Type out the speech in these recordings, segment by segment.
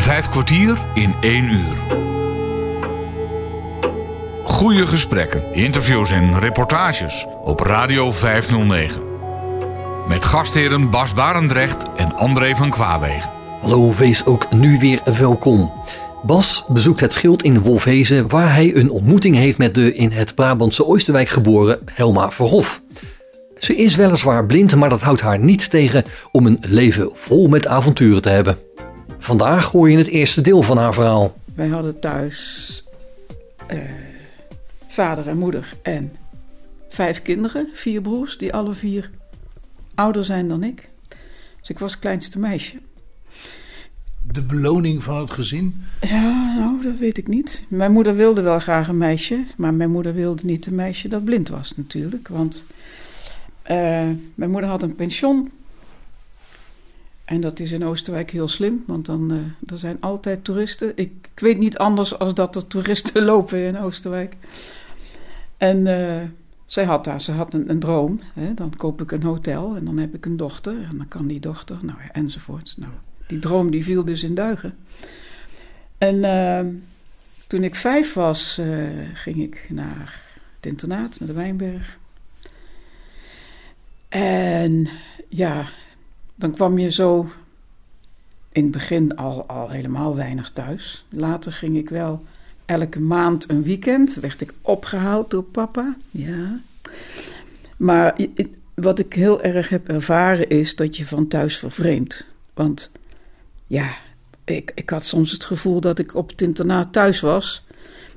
Vijf kwartier in één uur. Goede gesprekken, interviews en reportages op Radio 509. Met gastheren Bas Barendrecht en André van Kwaabegen. Hallo, wees ook nu weer welkom. Bas bezoekt het schild in Wolfhezen waar hij een ontmoeting heeft met de in het Brabantse Oosterwijk geboren Helma Verhof. Ze is weliswaar blind, maar dat houdt haar niet tegen om een leven vol met avonturen te hebben. Vandaag hoor je het eerste deel van haar verhaal. Wij hadden thuis eh, vader en moeder en vijf kinderen, vier broers, die alle vier ouder zijn dan ik. Dus ik was het kleinste meisje. De beloning van het gezin? Ja, nou, dat weet ik niet. Mijn moeder wilde wel graag een meisje, maar mijn moeder wilde niet een meisje dat blind was natuurlijk. Want uh, mijn moeder had een pension. En dat is in Oosterwijk heel slim, want dan uh, er zijn altijd toeristen. Ik, ik, weet niet anders als dat er toeristen lopen in Oosterwijk. En uh, zij had daar, ze had een, een droom. Hè? Dan koop ik een hotel en dan heb ik een dochter. En dan kan die dochter, nou ja, enzovoort. Nou, die droom die viel dus in duigen. En uh, toen ik vijf was, ging ik naar het internaat, naar de Wijnberg. En ja, dan kwam je zo in het begin al, al helemaal weinig thuis. Later ging ik wel elke maand een weekend. Werd ik opgehaald door papa. Ja. Maar wat ik heel erg heb ervaren is dat je van thuis vervreemdt. Want ja, ik, ik had soms het gevoel dat ik op het internaat thuis was.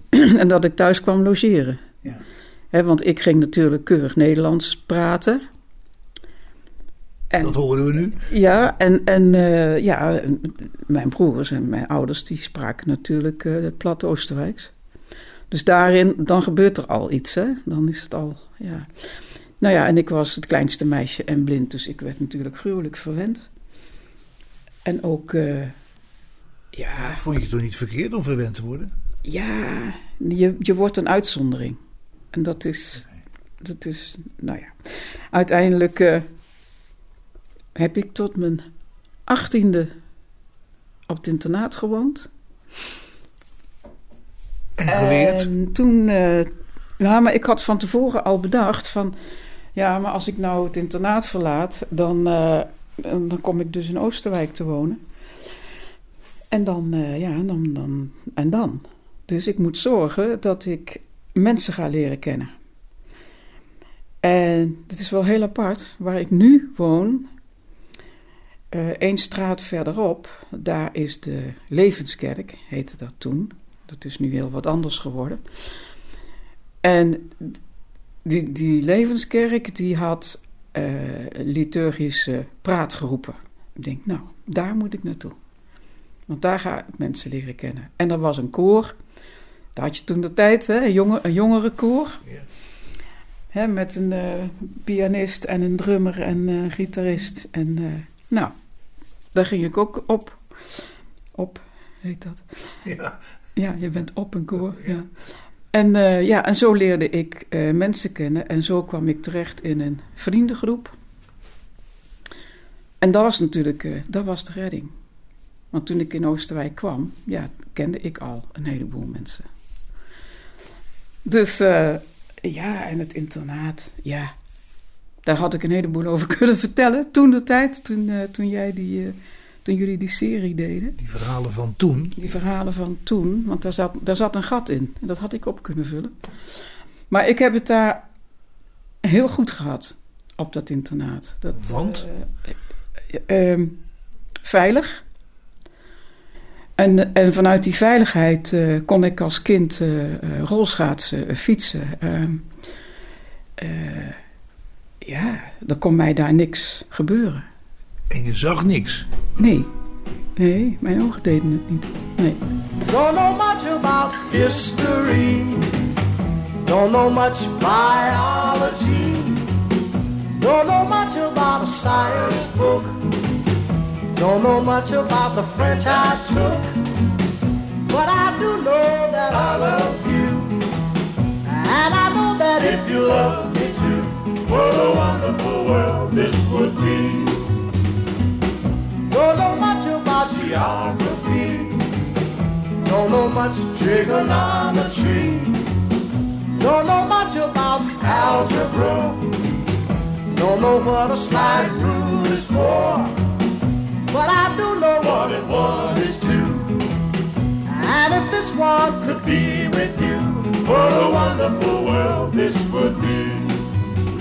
en dat ik thuis kwam logeren. Ja. want ik ging natuurlijk keurig Nederlands praten. En, dat horen we nu. Ja, en, en uh, ja, mijn broers en mijn ouders die spraken natuurlijk uh, het platte Oosterwijks. Dus daarin, dan gebeurt er al iets, hè. Dan is het al, ja. Nou ja, en ik was het kleinste meisje en blind, dus ik werd natuurlijk gruwelijk verwend. En ook, uh, ja... Vond je het toch niet verkeerd om verwend te worden? Ja, je, je wordt een uitzondering. En dat is, dat is, nou ja. Uiteindelijk heb ik tot mijn achttiende op het internaat gewoond. En geleerd? En toen, uh, ja, maar ik had van tevoren al bedacht van, ja, maar als ik nou het internaat verlaat, dan, uh, dan kom ik dus in Oosterwijk te wonen. En dan, uh, ja, dan, dan, en dan. Dus ik moet zorgen dat ik mensen ga leren kennen. En het is wel heel apart. Waar ik nu woon, Eén uh, straat verderop, daar is de Levenskerk, heette dat toen. Dat is nu heel wat anders geworden. En die, die Levenskerk die had uh, liturgische praatgroepen. Ik denk, nou, daar moet ik naartoe. Want daar ga ik mensen leren kennen. En er was een koor. Daar had je toen de tijd, hè, een, jonge, een jongerenkoor. Ja. Hè, met een uh, pianist en een drummer en een gitarist. En nou, daar ging ik ook op. Op, heet dat. Ja. Ja, je bent op een koor. Ja. En, uh, ja, en zo leerde ik uh, mensen kennen. En zo kwam ik terecht in een vriendengroep. En dat was natuurlijk uh, dat was de redding. Want toen ik in Oosterwijk kwam, ja, kende ik al een heleboel mensen. Dus ja, en het internaat, ja, daar had ik een heleboel over kunnen vertellen. Toen de tijd, toen, uh, toen, jij die, uh, toen jullie die serie deden. Die verhalen van toen? Die verhalen van toen, want daar zat, daar zat een gat in. En dat had ik op kunnen vullen. Maar ik heb het daar heel goed gehad op dat internaat. Dat, want? Uh, veilig. En, en vanuit die veiligheid kon ik als kind rolschaatsen, fietsen ja, er kon mij daar niks gebeuren. En je zag niks? Nee. Nee, mijn ogen deden het niet. Nee. Don't know much about history. Don't know much biology. Don't know much about a science book. Don't know much about the French I took. But I do know that I love you. And I know that if you love. What a wonderful world this would be. Don't know much about geography. Don't know much trigonometry. Don't know much about algebra. Don't know what a slide rule is for. But I do know one and one is two. And if this one could be with you, what a wonderful world this would.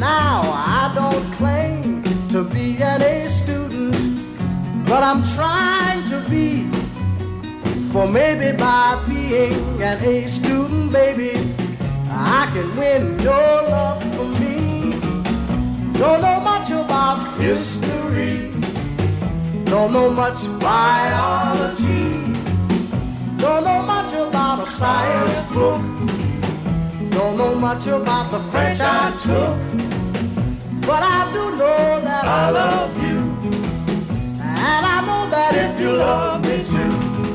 Now, I don't claim to be an A student, but I'm trying to be. For maybe by being an A student, baby, I can win your love for me. Don't know much about history, don't know much biology, don't know much about a science book, don't know much about the French I took, but I do know that I love you. And I know that if you love me too,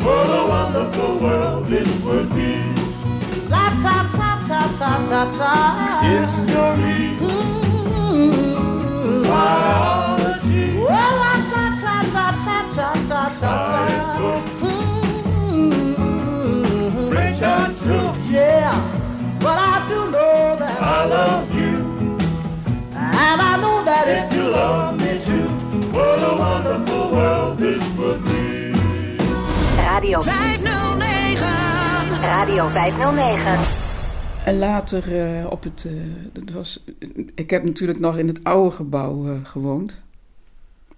what a wonderful world this would be. La ta ta ta ta ta ta. history. Biology. Well, la ta ta ta ta ta ta ta. Science book. Love you, and I know that if you love me too, what a wonderful world this would be. Radio 509. Radio 509. En later eh, op het. eh, dat was, ik heb natuurlijk nog in het oude gebouw eh, gewoond.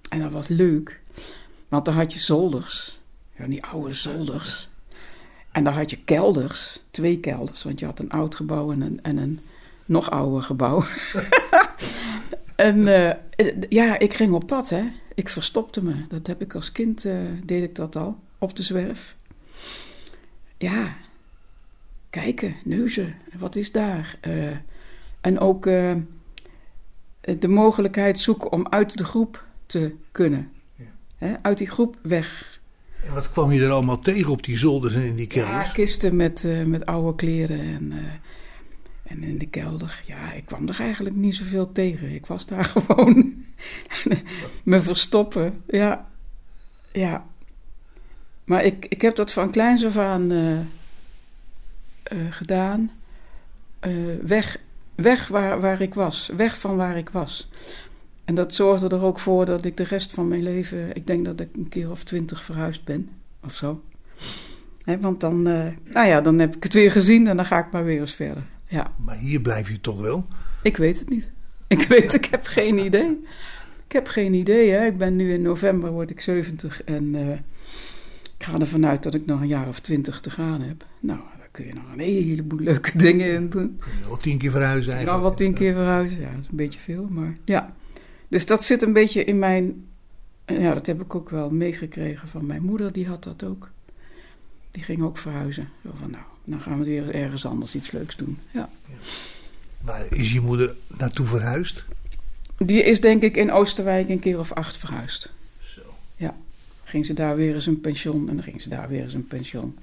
En dat was leuk. Want dan had je zolders. Ja, die oude zolders. En dan had je kelders. Twee kelders. Want je had een oud gebouw en een, en een nog ouder gebouw. en eh, ja, ik ging op pad, hè. Ik verstopte me. Dat heb ik als kind, eh, deed ik dat al. Op de zwerf. Ja, kijken, neuzen, wat is daar? Eh, en ook de mogelijkheid zoeken om uit de groep te kunnen. Hè, uit die groep weg. En wat kwam je er allemaal tegen op die zolders en in die Ja, kelders? kisten met, met oude kleren en, en in de kelder. Ja, ik kwam er eigenlijk niet zoveel tegen. Ik was daar gewoon me verstoppen. Ja, ja. Maar ik, ik heb dat van kleins af aan eh, eh, gedaan. Eh, weg weg waar, waar ik was. Weg van waar ik was. En dat zorgde er ook voor dat ik de rest van mijn leven... Ik denk dat ik een keer of twintig verhuisd ben. Of zo. Want dan, nou ja, dan heb ik het weer gezien en dan ga ik maar weer eens verder. Ja, Maar hier blijf je toch wel? ik weet het niet. Ik weet, ik heb geen idee. Ik heb geen idee. Hè. Ik ben nu in november, word ik 70 en eh, ik ga ervan uit dat ik nog een jaar of twintig te gaan heb. Nou, daar kun je nog een heleboel leuke dingen in doen. Kun je wel tien keer verhuizen eigenlijk? al wat tien keer verhuizen. Ja, dat is een beetje veel, maar ja. Dus dat zit een beetje in mijn... Ja, dat heb ik ook wel meegekregen van mijn moeder. Die had dat ook. Die ging ook verhuizen. Zo van, nou, dan gaan we weer ergens anders iets leuks doen. Ja. Waar is je moeder naartoe verhuisd? Die is denk ik in Oosterwijk een keer of acht verhuisd. Zo. Ja. Ging ze daar weer eens een pension en dan ging ze daar weer eens een pension.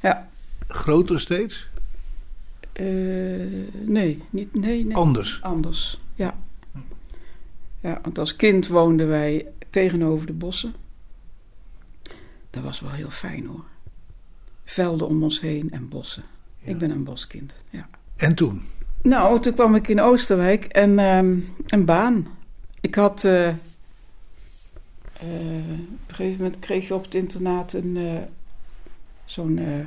Ja. Groter steeds? Eh, nee, niet, nee, nee. Anders? Anders, ja. Ja, want als kind woonden wij tegenover de bossen. Dat was wel heel fijn hoor. Velden om ons heen en bossen. Ik ben een boskind, ja. En toen? Nou, toen kwam ik in Oosterwijk en ehm, een baan. Ik had... eh, eh, op een gegeven moment kreeg je op het internaat een... eh, zo'n...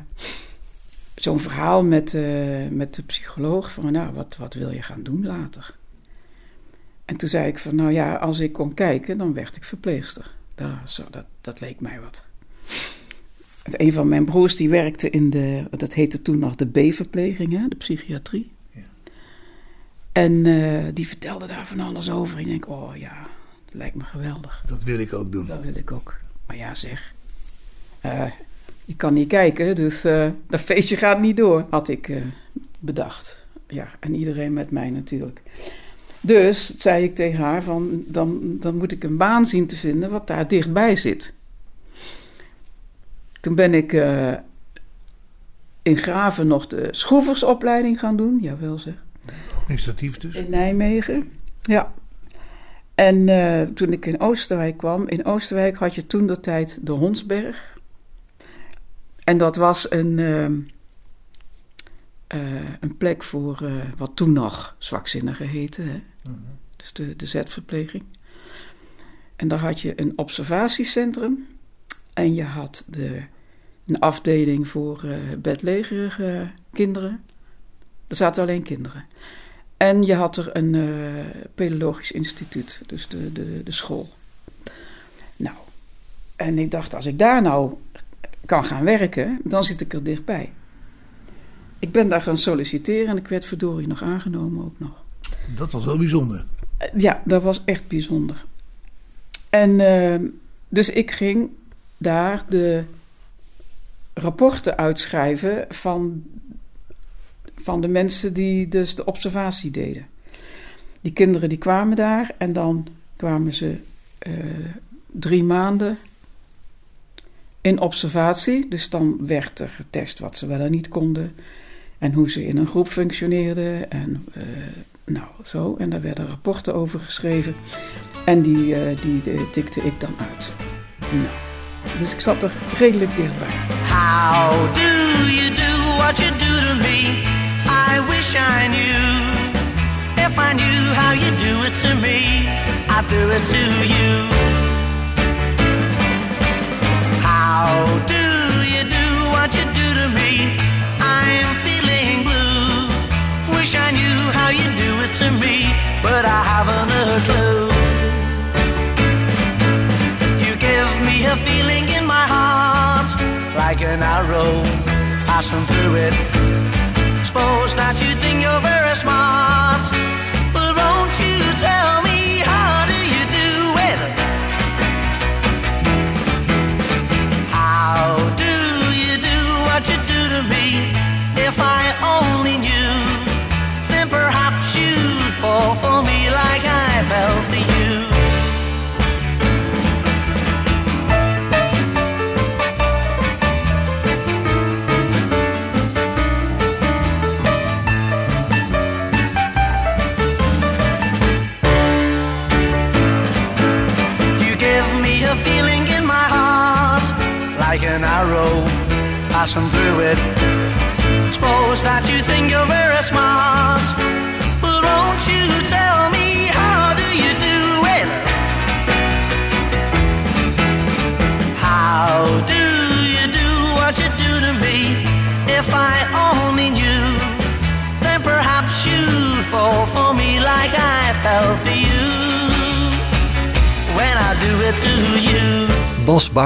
zo'n verhaal met, met de psycholoog van, nou, wat, wat wil je gaan doen later? En toen zei ik van, nou ja, als ik kon kijken, dan werd ik verpleegster. Dat, zo, dat, dat leek mij wat. En Een van mijn broers die werkte in de, dat heette toen nog de B-verpleging, hè, de psychiatrie. En eh, die vertelde daar van alles over. Ik denk, oh ja, dat lijkt me geweldig. Dat wil ik ook doen. Dat wil ik ook. Maar ja, zeg. eh, ik kan niet kijken, dus eh, dat feestje gaat niet door, had ik bedacht. Ja, en iedereen met mij natuurlijk. Dus zei ik tegen haar van, dan, dan moet ik een baan zien te vinden wat daar dichtbij zit. Toen ben ik eh, in Graven nog de schroeversopleiding gaan doen. Jawel zeg. Administratief dus? In Nijmegen, ja. En eh, toen ik in Oosterwijk kwam, in Oosterwijk had je toen de tijd de Hondsberg. En dat was een, eh, een plek voor wat toen nog zwakzinnigen heette. Hè? Dus de, de zetverpleging. En daar had je een observatiecentrum. En je had de, een afdeling voor eh bedlegerige kinderen. Er zaten alleen kinderen. En je had er een eh pedologisch instituut, dus de, de, de school. Nou, en ik dacht, als ik daar nou kan gaan werken, dan zit ik er dichtbij. Ik ben daar gaan solliciteren en ik werd verdorie nog aangenomen ook nog. Dat was wel bijzonder. Eh, Ja, dat was echt bijzonder. En dus ik ging daar de rapporten uitschrijven van, van de mensen die dus de observatie deden. Die kinderen die kwamen daar en dan kwamen ze eh, drie maanden in observatie. Dus dan werd er getest wat ze wel en niet konden. En hoe ze in een groep functioneerden. En eh, nou, zo. En daar werden rapporten over geschreven. En die, eh, die tikte ik dan uit. Nou, dus ik zat er redelijk dichtbij. How do you do what you do to me? I wish I knew. If I knew how you do it to me, I'd do it to you. How do you do what you do to me? I'm feeling blue. Wish I knew how you do it to me, but I haven't a clue. A feeling in my heart, like an arrow passing through it. Suppose that you think you're very smart, but won't you tell me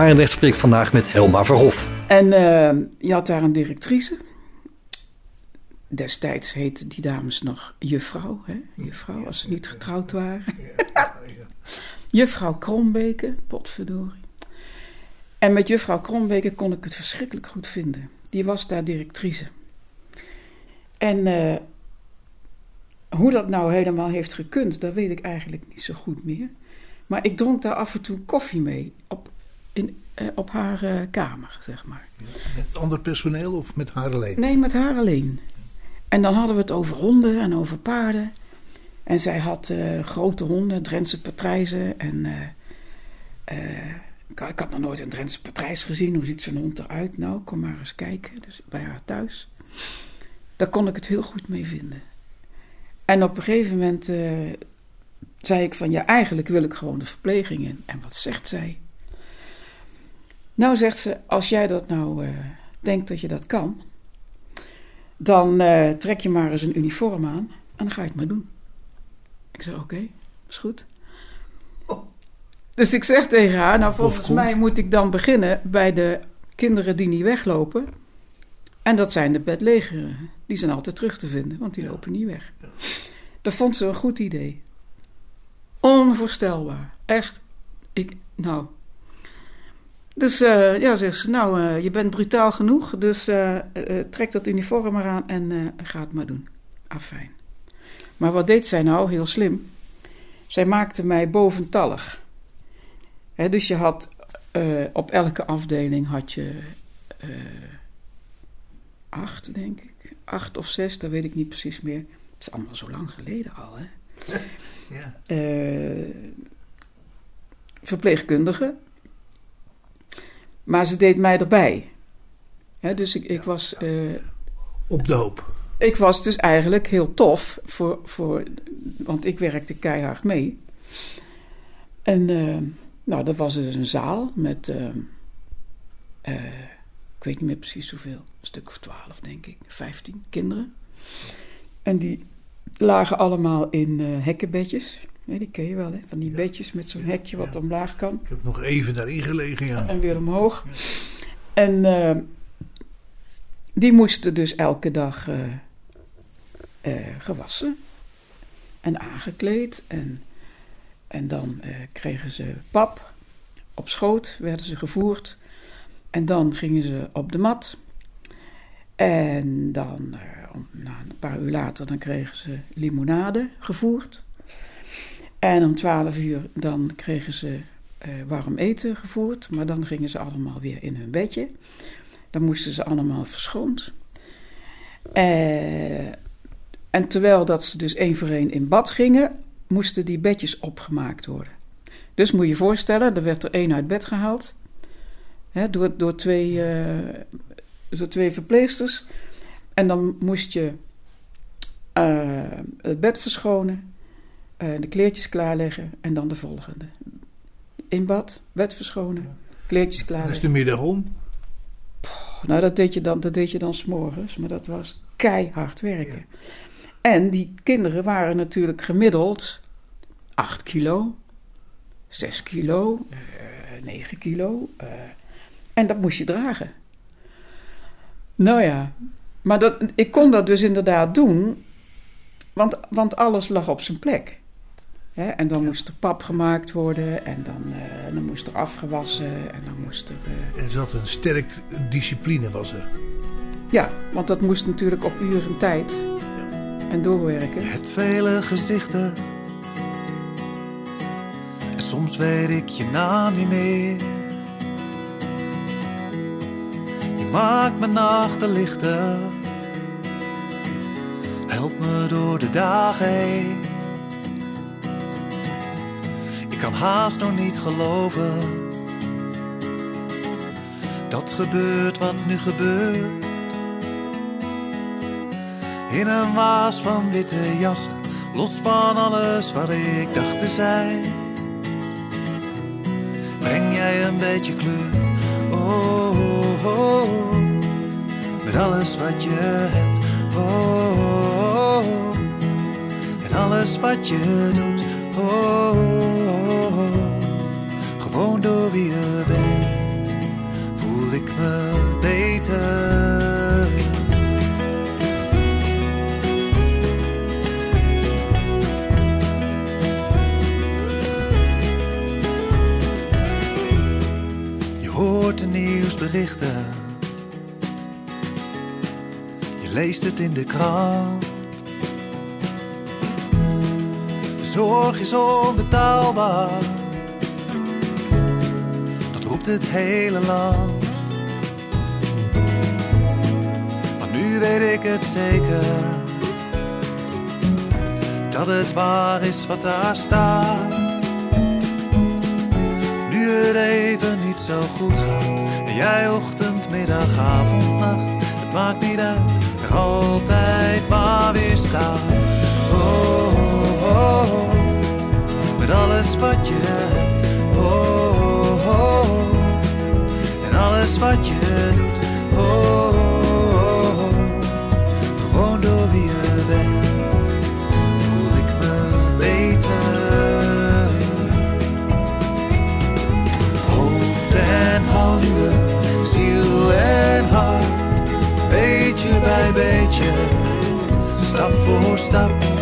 Barendrecht spreekt vandaag met Helma Verhof. En eh, je had daar een directrice. Destijds heette die dames nog juffrouw, hè? juffrouw, als ze niet getrouwd waren. juffrouw Krombeke, potverdorie. En met juffrouw Krombeke kon ik het verschrikkelijk goed vinden. Die was daar directrice. En eh, hoe dat nou helemaal heeft gekund, dat weet ik eigenlijk niet zo goed meer. Maar ik dronk daar af en toe koffie mee op, in, eh, op haar eh, kamer, zeg maar. Met ander personeel of met haar alleen? Nee, met haar alleen. En dan hadden we het over honden en over paarden. En zij had eh, grote honden, Drentse patrijzen. En ik, ik had nog nooit een Drentse patrijs gezien. Hoe ziet zo'n hond eruit? Nou, kom maar eens kijken. Dus bij haar thuis. Daar kon ik het heel goed mee vinden. En op een gegeven moment zei ik van... Ja, eigenlijk wil ik gewoon de verpleging in. En wat zegt zij? Nou, zegt ze, als jij dat nou eh, denkt dat je dat kan... dan eh, trek je maar eens een uniform aan en dan ga je het maar doen. Ik zei, oké, is goed. Dus ik zeg tegen haar, nou volgens mij moet ik dan beginnen bij de kinderen die niet weglopen. En dat zijn de bedlegeren. Die zijn altijd terug te vinden, want die lopen niet weg. Dat vond ze een goed idee. Onvoorstelbaar. Echt. Ik, nou. Dus eh, ja, zegt ze, nou, eh, je bent brutaal genoeg, dus eh, trek dat uniform maar aan en ga het maar doen. Afijn. Maar wat deed zij nou? Heel slim. Zij maakte mij boventallig. Dus je had op elke afdeling had je acht, denk ik. Acht of zes, dat weet ik niet precies meer. Het is allemaal zo lang geleden al, hè. Ja. Eh, verpleegkundige. Maar ze deed mij erbij. Hè, dus ik, ik, was, eh, Op de hoop. ik was dus eigenlijk heel tof, voor, voor, want ik werkte keihard mee. En eh, nou, dat was dus een zaal met, eh, eh, ik weet niet meer precies hoeveel, een stuk of twaalf denk ik, vijftien kinderen. En die lagen allemaal in eh, hekkenbedjes. Ja, die ken je wel, hè? van die bedjes met zo'n hekje wat Ja. omlaag kan. Ik heb nog even daarin gelegen, ja. En weer omhoog. En eh, die moesten dus elke dag eh, eh, gewassen en aangekleed. En, en dan kregen ze pap. Op schoot werden ze gevoerd. En dan gingen ze op de mat. En dan, om, nou, een paar uur later, dan kregen ze limonade gevoerd. En om twaalf uur dan kregen ze eh, warm eten gevoerd. Maar dan gingen ze allemaal weer in hun bedje. Dan moesten ze allemaal verschoond. Eh, en terwijl dat ze dus één voor één in bad gingen, moesten die bedjes opgemaakt worden. Dus moet je je voorstellen, er werd er één uit bed gehaald. Hè, door, door, twee, eh, door twee verpleegsters. En dan moest je het bed verschonen, eh, de kleertjes klaarleggen en dan de volgende. In bad, bed verschonen, kleertjes Dan is klaarleggen. de middag om. Nou, dat deed je dan, dat deed je dan s'morgens, maar dat was keihard werken. En die kinderen waren natuurlijk gemiddeld 8 kilo, 6 kilo, eh 9 kilo. eh, en dat moest je dragen. Nou ja, maar dat, ik kon dat dus inderdaad doen, want, want alles lag op zijn plek. Hè, en dan moest er pap gemaakt worden en dan, eh, dan moest er afgewassen en dan moest er... eh, Er zat een sterk discipline, was er. ja, want dat moest natuurlijk op uren tijd en doorwerken. Je hebt vele gezichten. En soms weet ik je naam niet meer. Je maakt mijn nachten lichter. Help me door de dagen heen. Ik kan haast nog niet geloven. Dat gebeurt wat nu gebeurt. In een waas van witte jassen, los van alles wat ik dacht te zijn. Breng jij een beetje kleur, oh, oh, oh, met alles wat je hebt, oh, oh, oh, en alles wat je doet, oh. Gewoon door wie je bent, voel ik me beter. Je hoort de nieuwsberichten. Je leest het in de krant. De zorg is onbetaalbaar. Het hele land. Maar nu weet ik het zeker. Dat het waar is wat daar staat. Nu het even niet zo goed gaat. En jij ochtend, middag, avond, nacht. Het maakt niet uit, er altijd maar weer staat. Oh, oh, oh, met alles wat je hebt. Alles wat je doet. Oh, gewoon door wie je bent. Voel ik me beter. Hoofd en handen, ziel en hart, beetje bij beetje, stap voor stap.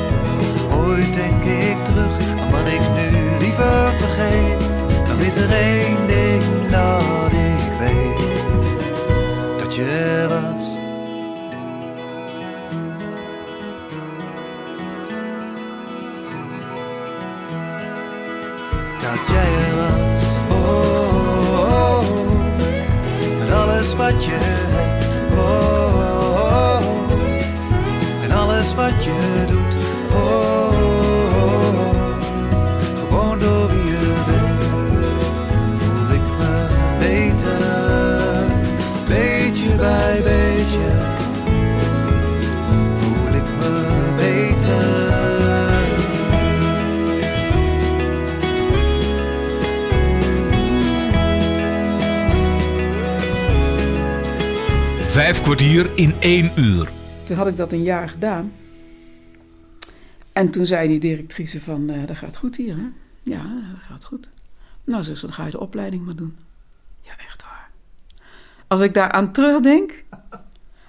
In één uur. Toen had ik dat een jaar gedaan. En toen zei die directrice van, eh, dat gaat goed hier, hè? Ja, dat gaat goed. Nou, ze dan ga je de opleiding maar doen. Ja, echt waar. Als ik daaraan terugdenk,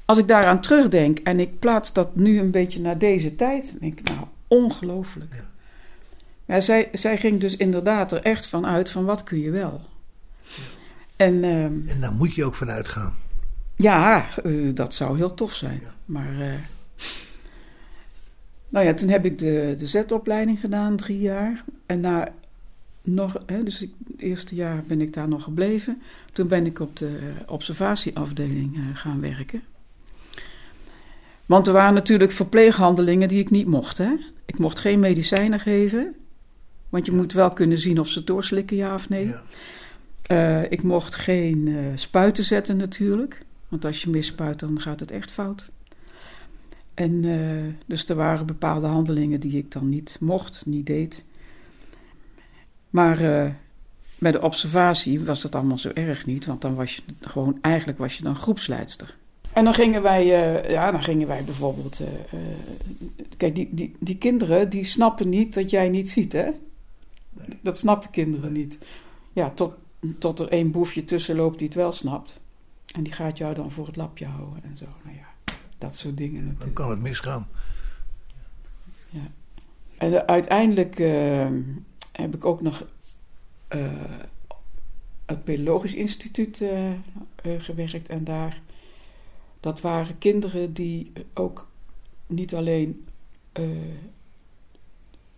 als ik daaraan terugdenk en ik plaats dat nu een beetje naar deze tijd, dan denk ik, nou, ongelooflijk. Ja. zij, zij ging dus inderdaad er echt van uit van wat kun je wel. En ehm, En daar moet je ook van uitgaan. Ja, eh, dat zou heel tof zijn. Maar, eh, nou ja, toen heb ik de, de Z-opleiding gedaan, drie jaar. En na nog, hè, dus ik- het eerste jaar ben ik daar nog gebleven. Toen ben ik op de observatieafdeling eh, gaan werken. Want er waren natuurlijk verpleeghandelingen die ik niet mocht. Hè? Ik mocht geen medicijnen geven. Want je moet wel kunnen zien of ze doorslikken, ja of nee. Ja. Ik mocht geen spuiten zetten natuurlijk. Want als je misspuit, dan gaat het echt fout. En eh, dus er waren bepaalde handelingen die ik dan niet mocht, niet deed. Maar eh, bij de observatie was dat allemaal zo erg niet. Want dan was je gewoon, eigenlijk was je dan groepsleidster. En dan gingen wij, eh, ja, dan gingen wij bijvoorbeeld... kijk, die, die, die kinderen, die snappen niet dat jij niet ziet, hè? Dat snappen kinderen niet. Ja, tot, tot er één boefje tussen loopt die het wel snapt. En die gaat jou dan voor het lapje houden en zo. Nou ja, dat soort dingen Dan natuurlijk. kan het misgaan. En eh, uiteindelijk eh, heb ik ook nog eh, het Pedologisch Instituut eh, gewerkt. En daar, dat waren kinderen die ook niet alleen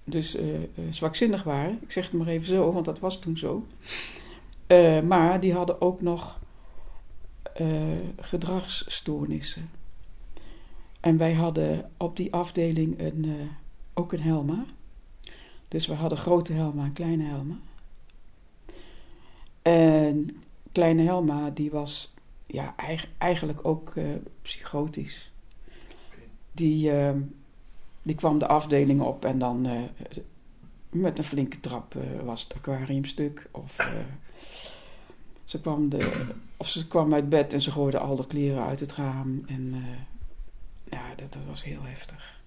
dus zwakzinnig waren. Ik zeg het maar even zo, want dat was toen zo. Maar die hadden ook nog eh, gedragsstoornissen. En wij hadden op die afdeling een, eh, ook een Helma. Dus we hadden grote Helma en kleine Helma. En kleine Helma, die was ja, eig- eigenlijk ook eh, psychotisch. Die, die kwam de afdeling op en dan met een flinke trap was het aquarium stuk. Of, ze kwam de, of ze kwam uit bed en ze gooide al de kleren uit het raam. En eh, ja, dat, dat was heel heftig.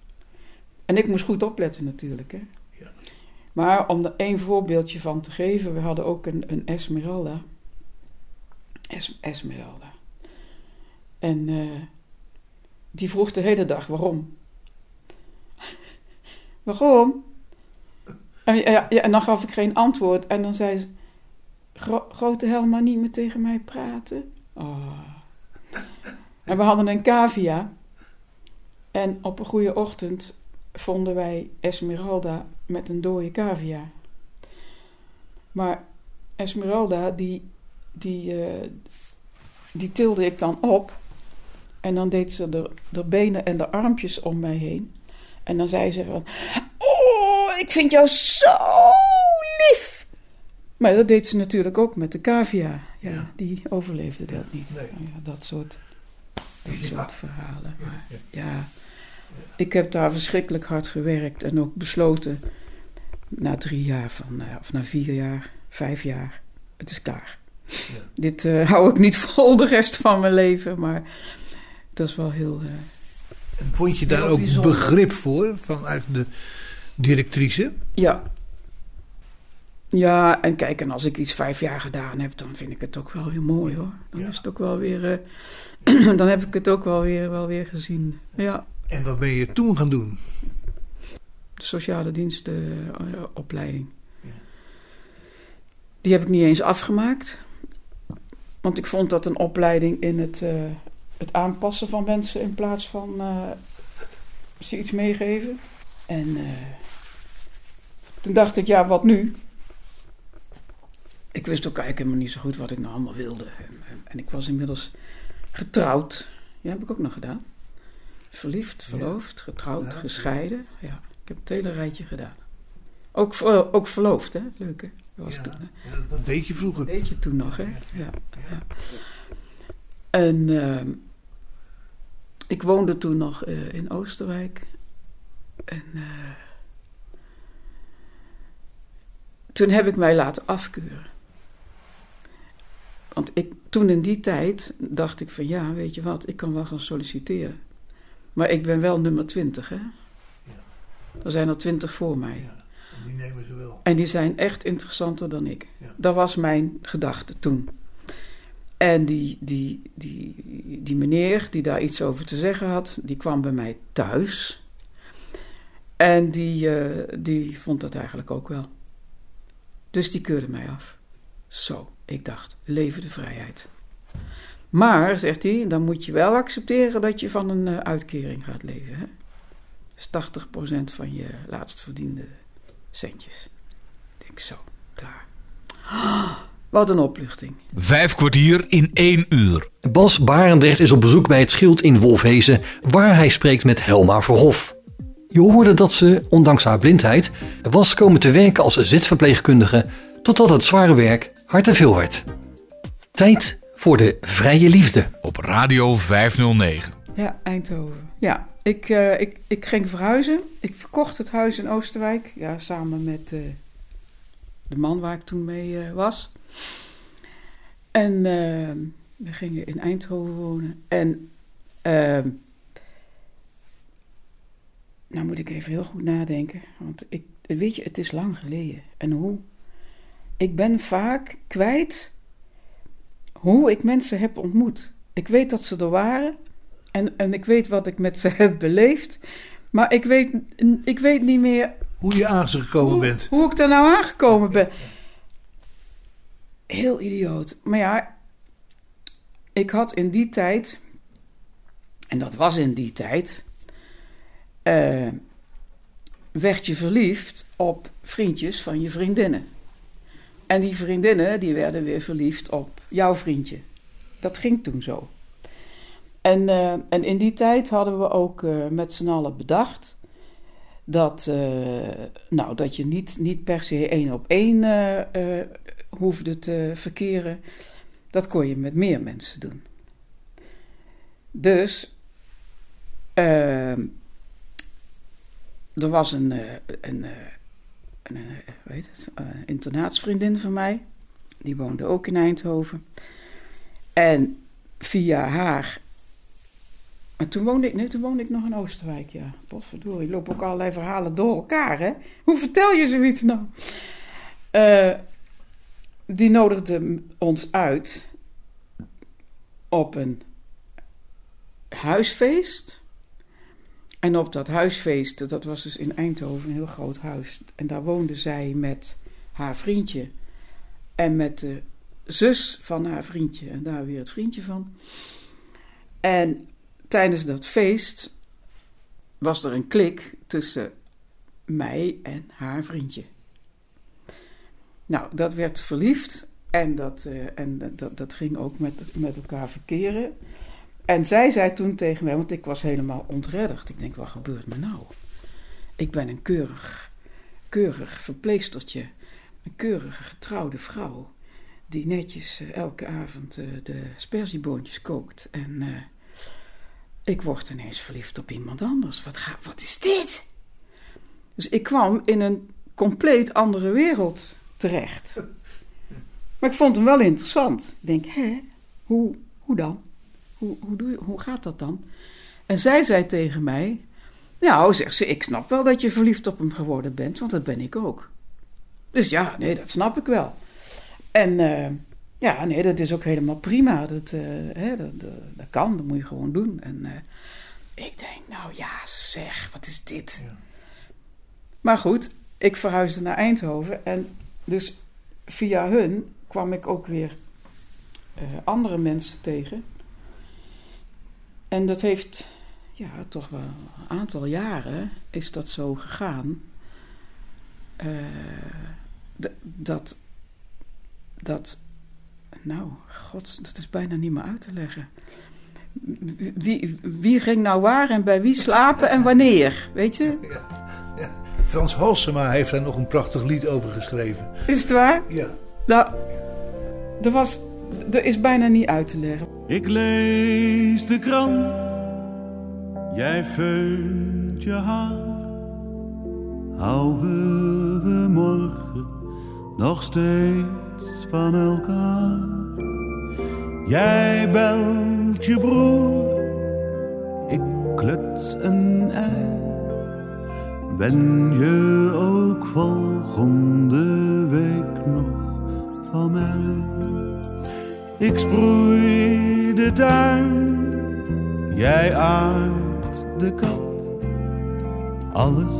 En ik moest goed opletten natuurlijk. Hè? Ja. Maar om er één voorbeeldje van te geven, we hadden ook een, een Esmeralda. Es, Esmeralda. En eh, die vroeg de hele dag waarom. waarom? En, ja, ja, en dan gaf ik geen antwoord. En dan zei ze: "Gro- Grote Helma niet meer tegen mij praten. Oh. En we hadden een cavia. En op een goede ochtend vonden wij Esmeralda met een dode cavia. Maar Esmeralda, die, die, eh, die tilde ik dan op. En dan deed ze de, de benen en de armpjes om mij heen. En dan zei ze van... Oh, ik vind jou zo! Maar dat deed ze natuurlijk ook met de cavia. Ja, Ja. die overleefde dat niet. Nee. Ja, dat soort, dat Ja. soort verhalen. Maar ja, ik heb daar verschrikkelijk hard gewerkt en ook besloten na drie jaar van, eh, of na vier jaar, vijf jaar, het is klaar. Dit eh, hou ik niet vol de rest van mijn leven, maar dat is wel heel. eh, En vond je daar ook bijzonder. begrip voor vanuit de directrice? ja. Ja, en kijk, en als ik iets vijf jaar gedaan heb, dan vind ik het ook wel heel mooi hoor. Dan Ja. is het ook wel weer. eh, dan heb ik het ook wel weer, wel weer gezien. Ja. En wat ben je toen gaan doen? de sociale dienstenopleiding. Ja. Die heb ik niet eens afgemaakt. Want ik vond dat een opleiding in het, eh, het aanpassen van mensen in plaats van eh, ze iets meegeven. En eh, toen dacht ik, ja, wat nu? Ik wist ook eigenlijk helemaal niet zo goed wat ik nou allemaal wilde. En, en, ik was inmiddels getrouwd. Ja, heb ik ook nog gedaan. Verliefd, verloofd, getrouwd, Ja. gescheiden. Ja, ik heb het hele rijtje gedaan. Ook, ver- ook verloofd, hè? Leuk, hè? Dat was Ja, toen, hè? ja, dat deed je vroeger. Weet je toen nog, hè? Ja. ja. En ehm, ik woonde toen nog eh, in Oosterwijk. En eh, toen heb ik mij laten afkeuren. Want ik, toen in die tijd dacht ik van ja, weet je wat, ik kan wel gaan solliciteren. Maar ik ben wel nummer 20, hè? Er zijn er 20 voor mij. Ja, en die nemen ze wel. En die zijn echt interessanter dan ik. Ja. Dat was mijn gedachte toen. En die, die, die, die meneer die daar iets over te zeggen had, die kwam bij mij thuis. En die, eh, die vond dat eigenlijk ook wel. Dus die keurde mij af. Zo, ik dacht, leven de vrijheid. Maar, zegt hij, dan moet je wel accepteren dat je van een eh, uitkering gaat leven. Hè? Dus 80% van je laatst verdiende centjes. Ik denk zo, klaar. Ah, wat een opluchting. Vijf kwartier in één uur. Bas Barendrecht is op bezoek bij het Schild in Wolfhezen, waar hij spreekt met Helma Verhof. Je hoorde dat ze, ondanks haar blindheid, was komen te werken als zitverpleegkundige, totdat het zware werk te veel werd. Tijd voor de vrije liefde. Op Radio 509. Ja, Eindhoven. Ja, ik, eh, ik, ik ging verhuizen. Ik verkocht het huis in Oosterwijk. Ja, samen met eh, de man waar ik toen mee eh, was. En we gingen in Eindhoven wonen. En ehm, nou moet ik even heel goed nadenken. Want ik, weet je, het is lang geleden. En hoe? Ik ben vaak kwijt hoe ik mensen heb ontmoet. Ik weet dat ze er waren. En, en ik weet wat ik met ze heb beleefd. Maar ik weet, ik weet niet meer Hoe je aan ze gekomen hoe, bent. hoe ik daar nou aangekomen ben. Heel idioot. Maar ja, ik had in die tijd, en dat was in die tijd, eh, werd je verliefd op vriendjes van je vriendinnen. En die vriendinnen die werden weer verliefd op jouw vriendje. Dat ging toen zo. En, eh, en in die tijd hadden we ook eh, met z'n allen bedacht dat, eh, nou, dat je niet, niet per se één op één hoefde te verkeren. Dat kon je met meer mensen doen. Dus er was een, een, een, eh, hoe heet het, eh, internaatsvriendin van mij. Die woonde ook in Eindhoven. En via haar maar toen woonde ik, nee, toen woonde ik nog in Oosterwijk, ja. Potverdorie, ik loop ook allerlei verhalen door elkaar, hè. Hoe vertel je zoiets nou? Eh, die nodigde ons uit op een huisfeest. En op dat huisfeest, dat was dus in Eindhoven een heel groot huis. En daar woonde zij met haar vriendje en met de zus van haar vriendje. En daar weer het vriendje van. En tijdens dat feest was er een klik tussen mij en haar vriendje. Nou, dat werd verliefd en dat, eh, en dat, dat ging ook met, met elkaar verkeren. En zij zei toen tegen mij, want ik was helemaal ontredderd. Ik denk, wat gebeurt me nou? Ik ben een keurig, keurig verpleestertje. Een keurige getrouwde vrouw. Die netjes eh, elke avond eh, de sperzieboontjes kookt. En eh, ik word ineens verliefd op iemand anders. Wat, ga, wat is dit? Dus ik kwam in een compleet andere wereld terecht. Maar ik vond hem wel interessant. Ik denk, hè, hoe, hoe dan? Hoe, hoe, doe je, hoe gaat dat dan? En zij zei tegen mij, nou, zegt ze, ik snap wel dat je verliefd op hem geworden bent, want dat ben ik ook. Dus ja, nee, dat snap ik wel. En eh, ja, nee, dat is ook helemaal prima. Dat, eh, hè, dat, dat, dat kan, dat moet je gewoon doen. En eh, ik denk, nou ja, zeg, wat is dit? Maar goed, ik verhuisde naar Eindhoven en dus via hun kwam ik ook weer eh, andere mensen tegen. En dat heeft, ja, toch wel een aantal jaren is dat zo gegaan. Eh, dat, dat, nou, god, dat is bijna niet meer uit te leggen. Wie, wie, ging nou waar en bij wie slapen en wanneer, weet je? Frans Halsema heeft daar nog een prachtig lied over geschreven. Is het waar? Ja. Nou, er was, er is bijna niet uit te leggen. Ik lees de krant, jij veunt je haar. Houden we morgen nog steeds van elkaar? Jij belt je broer, ik kluts een ei. Ben je ook volgende week nog van mij? Ik sproei de tuin, jij aardt de kat. Alles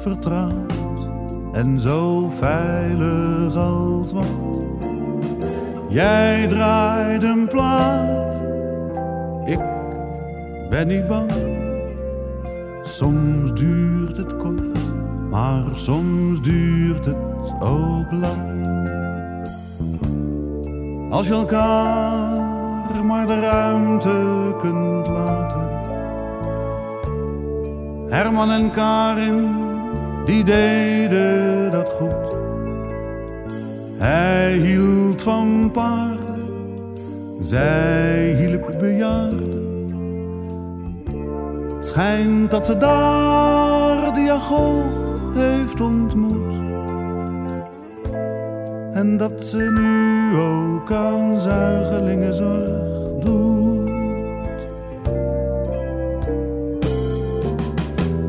vertrouwd en zo veilig als wat. Jij draait een plaat, ik ben niet bang. Soms duurt het kort, maar soms duurt het ook lang. Als je elkaar maar de ruimte kunt laten. Herman en Karin, die deden dat goed. Hij hield van paarden, zij hielp bejaarden. Schijnt dat ze daar Diagoog heeft ontmoet. En dat ze nu ook aan zuigelingenzorg doet.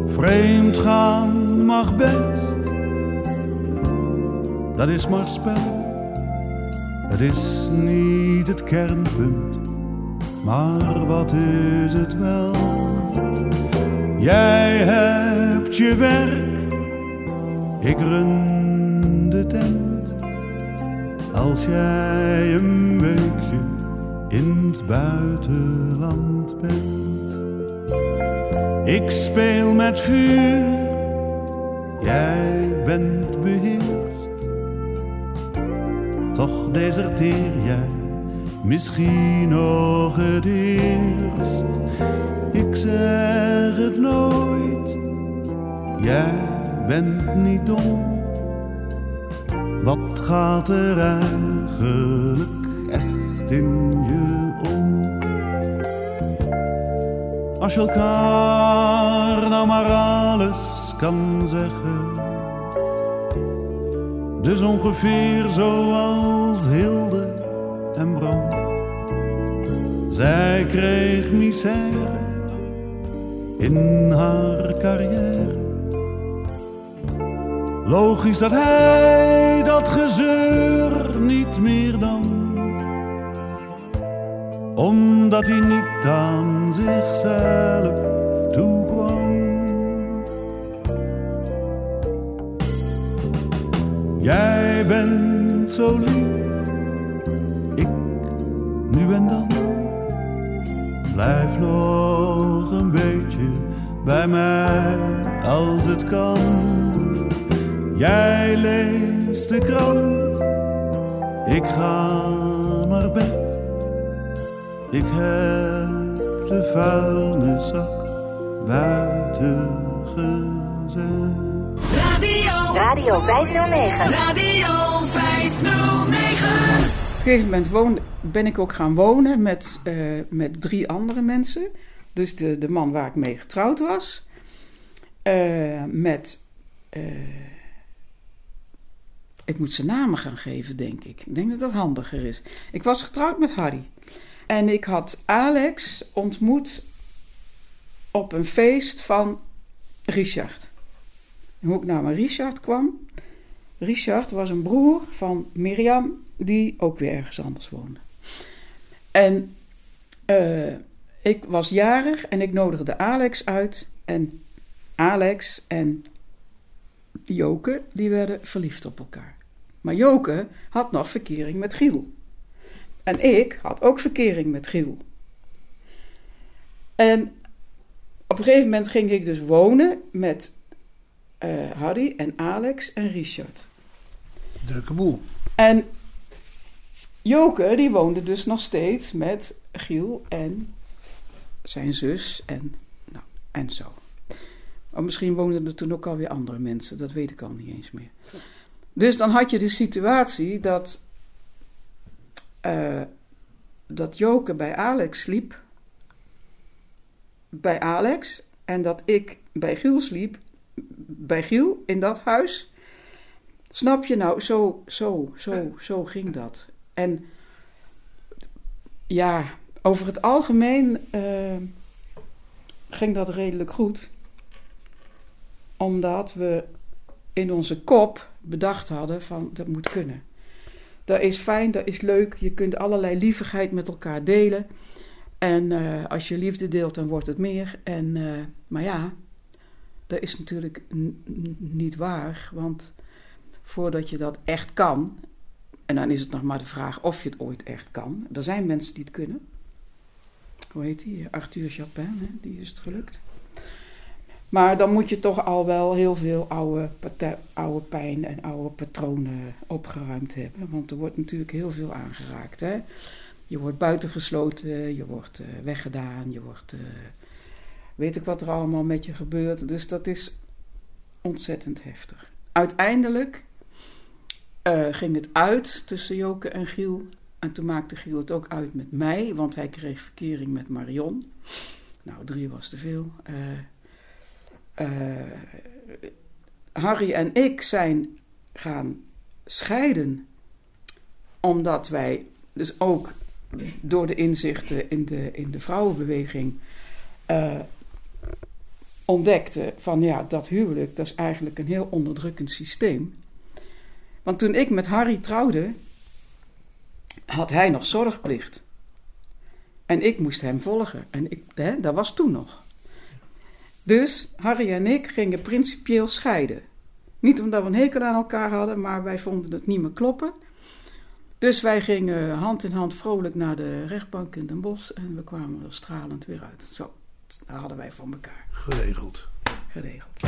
Vreemd gaan mag best, dat is maar spel. Het is niet het kernpunt, maar wat is het wel? Jij hebt je werk, ik run de tent. Als jij een weekje in het buitenland bent. Ik speel met vuur, jij bent beheerst. Toch deserteer jij misschien nog het eerst. Ik zeg het nooit, jij bent niet dom. Gaat er eigenlijk echt in je om? Als je elkaar nou maar alles kan zeggen. Dus ongeveer zoals Hilde en Bram. Zij kreeg misère in haar carrière. Logisch dat hij dat gezeur niet meer dan. Omdat hij niet aan zichzelf toekwam. Jij bent zo lief, ik nu en dan. Blijf nog een beetje bij mij als het kan. Jij leest de krant, ik ga naar bed. Ik heb de vuilniszak buiten gezet. Radio 509. Radio 509. Op een gegeven moment woonde, ben ik ook gaan wonen met, eh, met drie andere mensen. Dus de, de man waar ik mee getrouwd was. Eh, met. eh, ik moet zijn namen gaan geven, denk ik. Ik denk dat dat handiger is. Ik was getrouwd met Harry. En ik had Alex ontmoet op een feest van Richard. Hoe ik met Richard kwam. Richard was een broer van Mirjam, die ook weer ergens anders woonde. En eh, ik was jarig en ik nodigde Alex uit. En Alex en Joke, die werden verliefd op elkaar. Maar Joke had nog verkering met Giel. En ik had ook verkering met Giel. En op een gegeven moment ging ik dus wonen met eh, Harry en Alex en Richard. Drukke boel. En Joke, die woonde dus nog steeds met Giel en zijn zus en, nou, en zo. Maar misschien woonden er toen ook alweer andere mensen, dat weet ik al niet eens meer. Dus dan had je de situatie dat eh, dat Joke bij Alex sliep. Bij Alex. En dat ik bij Giel sliep. Bij Giel in dat huis. Snap je nou? Zo, zo, zo, zo ging dat. En ja, over het algemeen eh, ging dat redelijk goed. Omdat we in onze kop bedacht hadden van dat moet kunnen. Dat is fijn, dat is leuk. Je kunt allerlei lievigheid met elkaar delen. En eh, als je liefde deelt, dan wordt het meer. En, eh, maar ja, dat is natuurlijk niet waar. Want voordat je dat echt kan, en dan is het nog maar de vraag of je het ooit echt kan. Er zijn mensen die het kunnen. Hoe heet die? Arthur Chapin, hè? die is het gelukt. Maar dan moet je toch al wel heel veel oude, oude pijn en oude patronen opgeruimd hebben. Want er wordt natuurlijk heel veel aangeraakt. Hè? Je wordt buitengesloten, je wordt eh, weggedaan, je wordt. eh, weet ik wat er allemaal met je gebeurt. Dus dat is ontzettend heftig. Uiteindelijk eh, ging het uit tussen Joke en Giel. En toen maakte Giel het ook uit met mij, want hij kreeg verkering met Marion. Nou, drie was te veel. Eh, Harry en ik zijn gaan scheiden. Omdat wij dus ook door de inzichten in de, in de vrouwenbeweging eh, ontdekten van ja, dat huwelijk, dat is eigenlijk een heel onderdrukkend systeem. Want toen ik met Harry trouwde, had hij nog zorgplicht. En ik moest hem volgen. En ik, hè, dat was toen nog. Dus Harry en ik gingen principieel scheiden. Niet omdat we een hekel aan elkaar hadden, maar wij vonden het niet meer kloppen. Dus wij gingen hand in hand vrolijk naar de rechtbank in Den Bosch en we kwamen er stralend weer uit. Zo, dat hadden wij voor elkaar Geregeld. geregeld.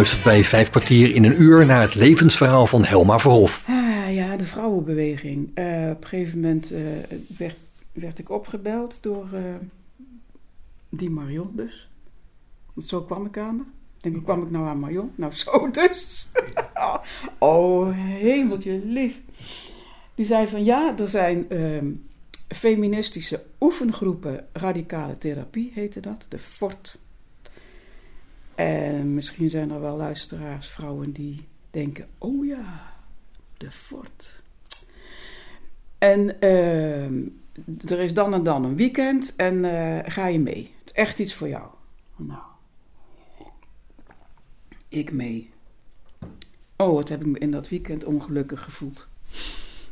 Luistert bij vijf kwartier in een uur naar het levensverhaal van Helma Verhof. Ah, ja, de vrouwenbeweging. Eh, op een gegeven moment eh, werd, werd ik opgebeld door eh, die Marion dus. Want zo kwam ik aan haar. Ik denk, hoe kwam ik nou aan Marion? Nou, zo dus. oh, hemeltje lief. Die zei van, ja, er zijn ehm, feministische oefengroepen radicale therapie, heette dat. De FORT. En misschien zijn er wel luisteraars, vrouwen die denken: oh ja, de fort. En ehm, er is dan en dan een weekend en eh, ga je mee. Het is echt iets voor jou. Nou, ik mee. Oh, wat heb ik me in dat weekend ongelukkig gevoeld.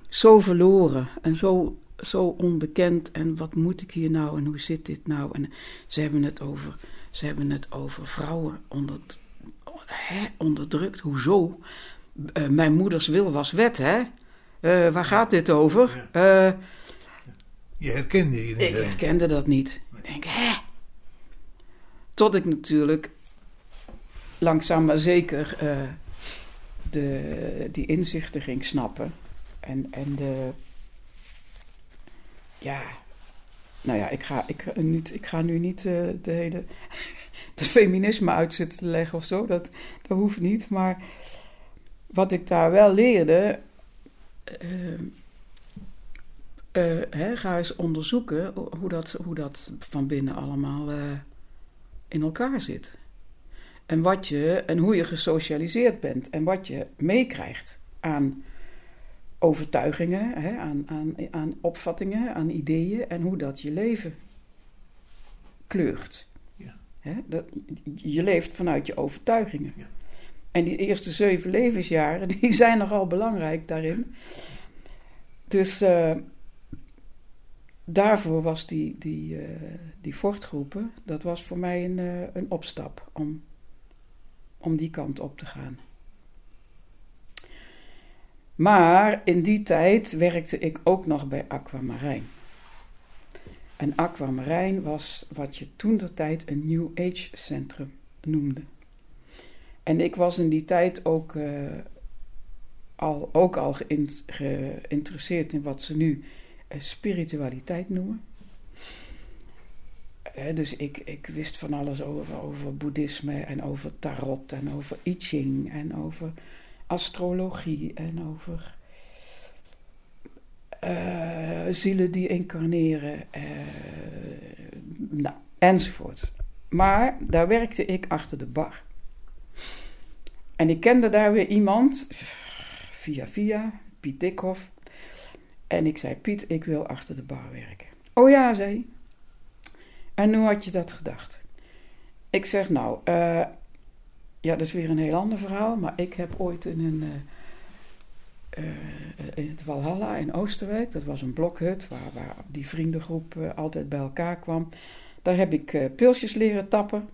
Zo verloren en zo, zo onbekend. En wat moet ik hier nou en hoe zit dit nou? En ze hebben het over, ze hebben het over vrouwen onder, hè, onderdrukt. Hoezo? Eh, mijn moeders wil was wet, hè? Eh, waar gaat dit over? Eh, Je herkende je niet. ik herkende dat niet. Ik denk, hè? Tot ik natuurlijk langzaam maar zeker de, die inzichten ging snappen. En, en de... Ja... Nou ja, ik ga, ik, niet, ik ga nu niet eh, de hele... de feminisme uit zitten leggen of zo. Dat, dat hoeft niet. Maar wat ik daar wel leerde... eh, eh, ga eens onderzoeken hoe dat, hoe dat van binnen allemaal in elkaar zit. En, wat je, en hoe je gesocialiseerd bent en wat je meekrijgt aan overtuigingen, hè, aan, aan, aan opvattingen, aan ideeën en hoe dat je leven kleurt. Ja. Hè, dat, je leeft vanuit je overtuigingen. Ja. En die eerste zeven levensjaren, die zijn nogal belangrijk daarin. Dus eh, daarvoor was die, die, eh die fortgroepen, dat was voor mij een, eh, een opstap om, om die kant op te gaan. Maar in die tijd werkte ik ook nog bij Aquamarijn. En Aquamarijn was wat je toen de tijd een New Age centrum noemde. En ik was in die tijd ook, eh, al, ook al geïn- geïnteresseerd in wat ze nu eh, spiritualiteit noemen. Eh, dus ik, ik wist van alles over, over boeddhisme en over tarot en over I Ching en over astrologie en over eh, zielen die incarneren, eh, nou, enzovoort. Maar daar werkte ik achter de bar. En ik kende daar weer iemand, via via, Piet Dikhoff. En ik zei, Piet, ik wil achter de bar werken. Oh ja, zei hij. En hoe had je dat gedacht? Ik zeg, nou, eh, ja, dat is weer een heel ander verhaal. Maar ik heb ooit in een... eh, in het Walhalla in Oosterwijk, dat was een blokhut waar, waar die vriendengroep altijd bij elkaar kwam. Daar heb ik eh, pilsjes leren tappen.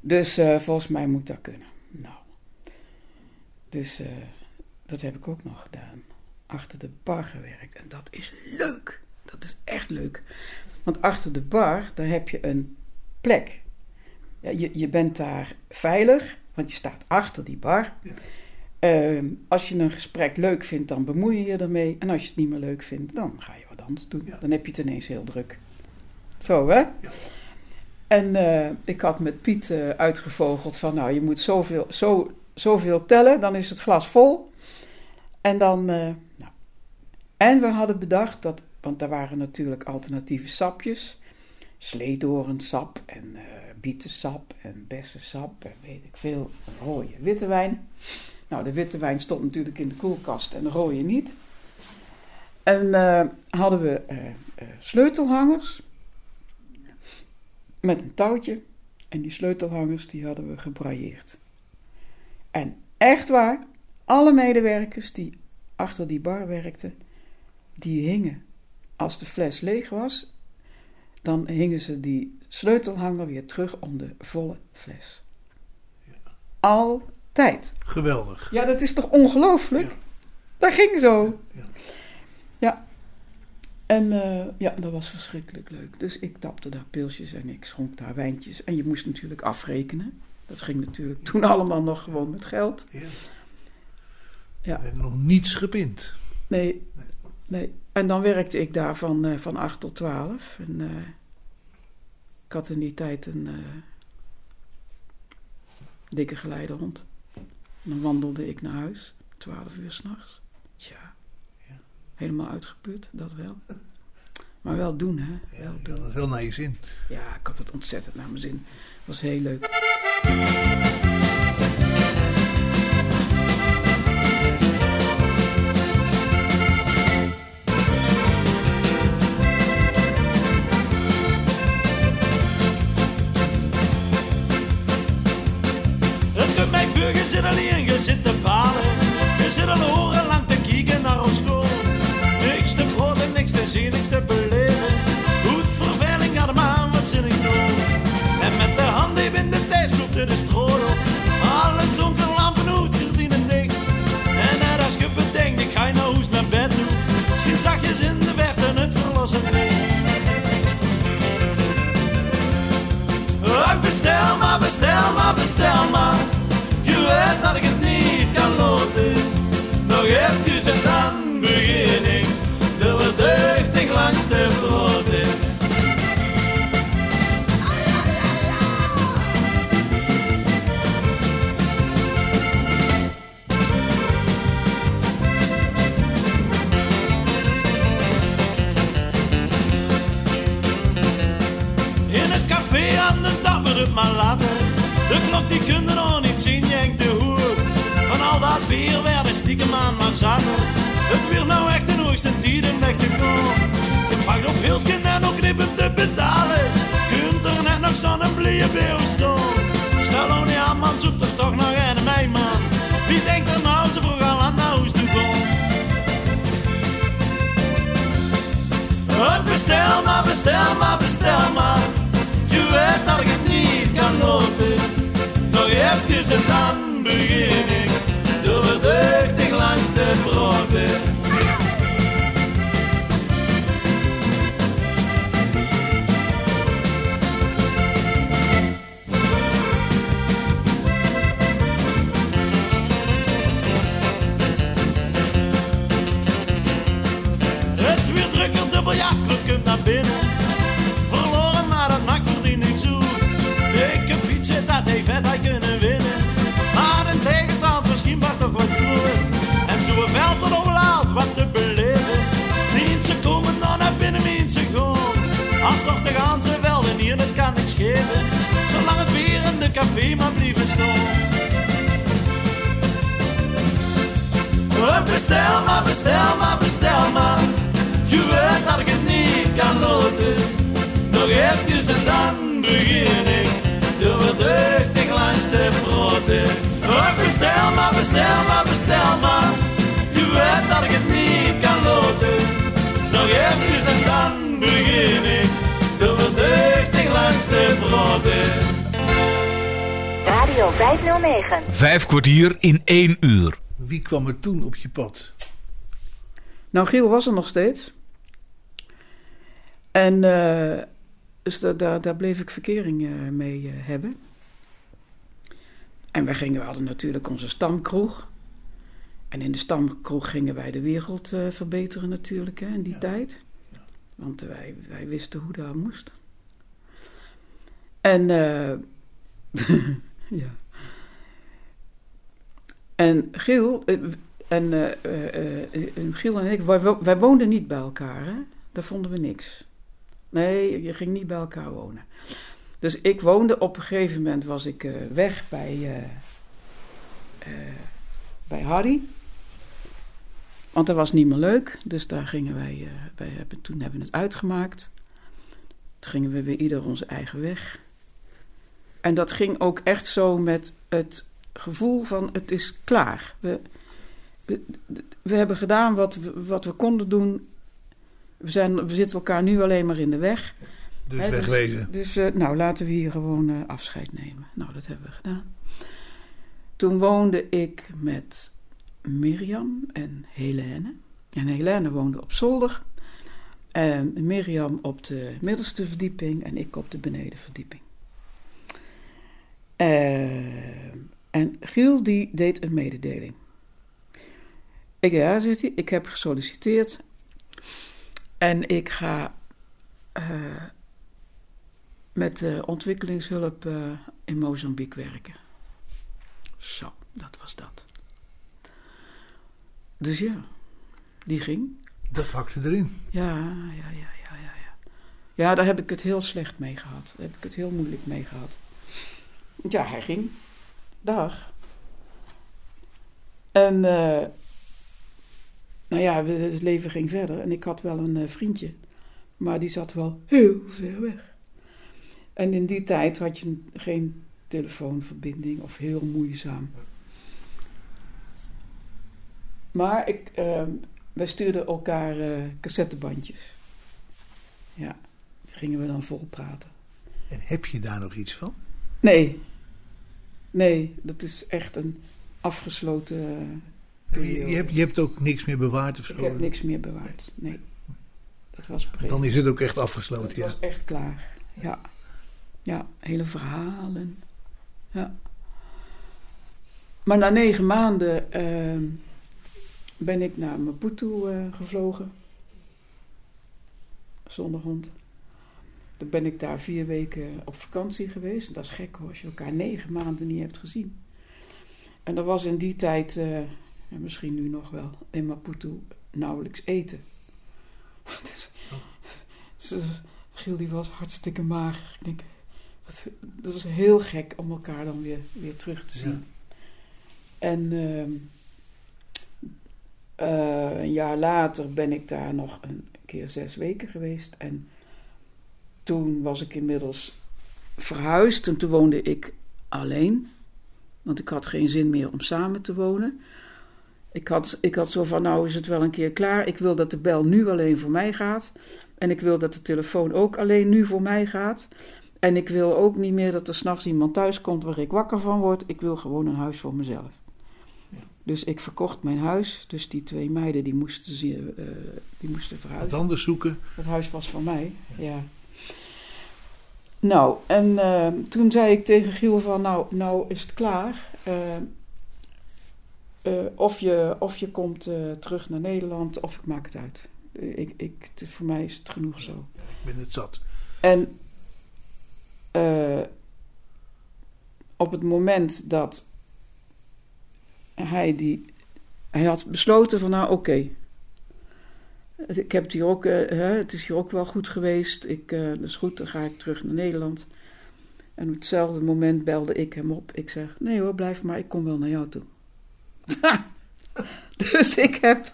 Dus volgens mij moet dat kunnen. Nou, dus dat heb ik ook nog gedaan. Achter de bar gewerkt. En dat is leuk. Dat is echt leuk. Want achter de bar, daar heb je een plek. Ja, je, je bent daar veilig, want je staat achter die bar. Ehm, als je een gesprek leuk vindt, dan bemoei je je ermee. En als je het niet meer leuk vindt, dan ga je wat anders doen. Ja. Dan heb je het ineens heel druk. Zo, hè? En eh, ik had met Piet eh, uitgevogeld van, nou, je moet zoveel, zo, zoveel tellen, dan is het glas vol. En dan, eh, nou. En we hadden bedacht dat, want daar waren natuurlijk alternatieve sapjes. Sleedorensap en bietensap en bessensap en weet ik veel, rode witte wijn. Nou, de witte wijn stond natuurlijk in de koelkast en de rode niet. En eh, hadden we eh, eh, sleutelhangers met een touwtje. En die sleutelhangers die hadden we gebrailleerd. En echt waar, alle medewerkers die achter die bar werkten, die hingen. Als de fles leeg was, dan hingen ze die sleutelhanger weer terug om de volle fles. Altijd. Geweldig. Ja, dat is toch ongelooflijk? Ja. Dat ging zo. Ja. Ja. En eh, ja, dat was verschrikkelijk leuk. Dus ik tapte daar pilsjes en ik schonk daar wijntjes. En je moest natuurlijk afrekenen. Dat ging natuurlijk toen allemaal nog gewoon met geld. Ja. Ja. We hebben nog niets gepind. Nee, nee. En dan werkte ik daar van, eh, van 8 tot 12. En eh, ik had in die tijd een eh, dikke geleidehond. En dan wandelde ik naar huis, 12 uur s'nachts. Tja, Ja. helemaal uitgeput, dat wel. Maar wel doen, hè? Ja, wel doen. wel naar je zin. Ja, ik had het ontzettend naar mijn zin. Het was heel leuk. Is it the bottle? Is er it alone? Zaten. Het weer nou echt een hoogste tijd om weg te komen. Ik pak op Hilsken en ook knippen te betalen. Kunt er net nog zo'n blije beeuw staan. Stel nou niet aan, man, zoekt er toch nog een mij, man. Wie denkt er nou zo vroeg al aan toe komen? Oh, bestel maar, bestel maar, bestel maar. Je weet dat ik het niet kan loten. Nog even en dan begin ik. Door de broden. Het weer drukker, de biljartclub komt naar binnen. Zolang het bier in de café maar blijven staan. Bestel maar, bestel maar, bestel maar. Je weet dat ik het niet kan loten. Nog even en dan begin ik. Door verdeugdig langs de broden. Oh, bestel maar, bestel maar, bestel maar. Je weet dat ik het niet kan loten. Nog even en dan begin ik. De broden. Radio 509. Vijf kwartier in één uur. Wie kwam er toen op je pad? Nou, Giel was er nog steeds. En eh, dus da- da- daar bleef ik verkering eh, mee eh, hebben. En wij gingen, we hadden natuurlijk onze stamkroeg. En in de stamkroeg gingen wij de wereld eh, verbeteren natuurlijk hè, in die tijd. Want wij, wij wisten hoe dat moest. En eh, ja. En Giel, eh, en, eh, en ik, wij, wo- wij woonden niet bij elkaar. Hè? Daar vonden we niks. Nee, je ging niet bij elkaar wonen. Dus ik woonde op een gegeven moment, was ik weg bij, bij Harry. Want dat was niet meer leuk. Dus daar gingen wij, wij hebben, toen hebben we het uitgemaakt. Toen gingen we weer ieder onze eigen weg. En dat ging ook echt zo met het gevoel van het is klaar. We, we, we hebben gedaan wat we, wat we konden doen. We, zijn, we zitten elkaar nu alleen maar in de weg. Dus Hè, wegwezen. Dus, eh, nou, laten we hier gewoon eh, afscheid nemen. Nou, dat hebben we gedaan. Toen woonde ik met Mirjam en Helene. En Helene woonde op zolder. En Mirjam op de middelste verdieping en ik op de benedenverdieping. Eh, en Giel die deed een mededeling. Ik, ja, zegt hij, ik heb gesolliciteerd. En ik ga eh, met ontwikkelingshulp eh, in Mozambique werken. Zo, dat was dat. Dus ja, die ging. Dat hakte erin. Ja, ja, ja, ja, ja, ja. Ja, daar heb ik het heel slecht mee gehad. Daar heb ik het heel moeilijk mee gehad. Ja, hij ging. Dag. En, eh, nou ja, het leven ging verder. En ik had wel een eh, vriendje. Maar die zat wel heel ver weg. En in die tijd had je geen telefoonverbinding of heel moeizaam. Maar ik, ehm, wij stuurden elkaar eh, cassettebandjes. Ja, die gingen we dan vol praten. En heb je daar nog iets van? Nee. Nee, dat is echt een afgesloten eh, Je, je hebt, je hebt ook niks meer bewaard of Ik zo? heb niks meer bewaard. Nee. Dat was. Dan is het ook echt afgesloten, ja. was echt klaar. Ja. Ja, hele verhalen. Ja. Maar na negen maanden ehm, ben ik naar Maputo eh, gevlogen. Zonder hond. Dan ben ik daar vier weken op vakantie geweest. Dat is gek hoor, als je elkaar negen maanden niet hebt gezien. En er was in die tijd, eh, en misschien nu nog wel, in Maputo nauwelijks eten. dus, ze- Giel die was hartstikke mager. Ik denk, wat, dat was heel gek om elkaar dan weer, weer terug te zien. En ehm, eh, een jaar later ben ik daar nog een keer zes weken geweest. En toen was ik inmiddels verhuisd. En toen woonde ik alleen. Want ik had geen zin meer om samen te wonen. Ik had, ik had zo van, nou is het wel een keer klaar. Ik wil dat de bel nu alleen voor mij gaat. En ik wil dat de telefoon ook alleen nu voor mij gaat. En ik wil ook niet meer dat er s'nachts iemand thuis komt waar ik wakker van word. Ik wil gewoon een huis voor mezelf. Dus ik verkocht mijn huis. Dus die twee meiden die moesten, eh, die moesten Wat verhuizen. anders zoeken. Het huis was van mij, ja. Nou, en eh, toen zei ik tegen Giel van, nou, nou is het klaar. Eh, eh, of, je, of je komt eh, terug naar Nederland, of ik maak het uit. Eh, Ik, ik, het- voor mij is het genoeg zo. Ik ben het zat. En op het moment dat hij die. Hij had besloten van nou oké. Ik heb het hier ook, eh, hè, het is hier ook wel goed geweest. Ik, eh, dat is goed, dan ga ik terug naar Nederland. En op hetzelfde moment belde ik hem op. Ik zeg, nee hoor, blijf maar, ik kom wel naar jou toe. dus ik heb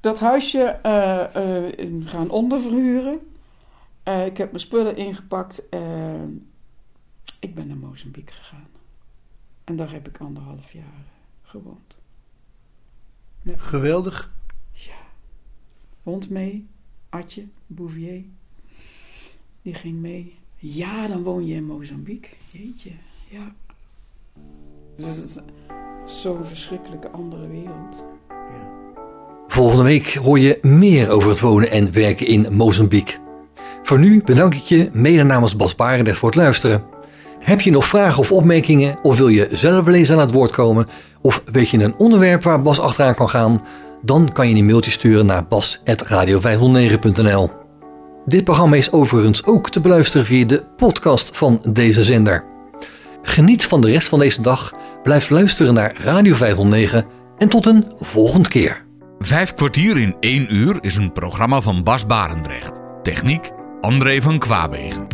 dat huisje eh, gaan onderverhuren. Eh, ik heb mijn spullen ingepakt. ik ben naar Mozambique gegaan. En daar heb ik anderhalf jaar gewoond. Met Geweldig. ja, hond mee, Atje, Bouvier. Die ging mee. Ja, dan woon je in Mozambique. Jeetje, ja. Dus het is zo'n verschrikkelijke andere wereld. Volgende week hoor je meer over het wonen en werken in Mozambique. Voor nu bedank ik je mede namens Bas Barendrecht voor het luisteren. Heb je nog vragen of opmerkingen of wil je zelf eens aan het woord komen of weet je een onderwerp waar Bas achteraan kan gaan, dan kan je een mailtje sturen naar bas.radio509.nl. Dit programma is overigens ook te beluisteren via de podcast van deze zender. Geniet van de rest van deze dag, blijf luisteren naar Radio 509 en tot een volgende keer. Vijf kwartier in één uur is een programma van Bas Barendrecht. Techniek André van Kwaabegen.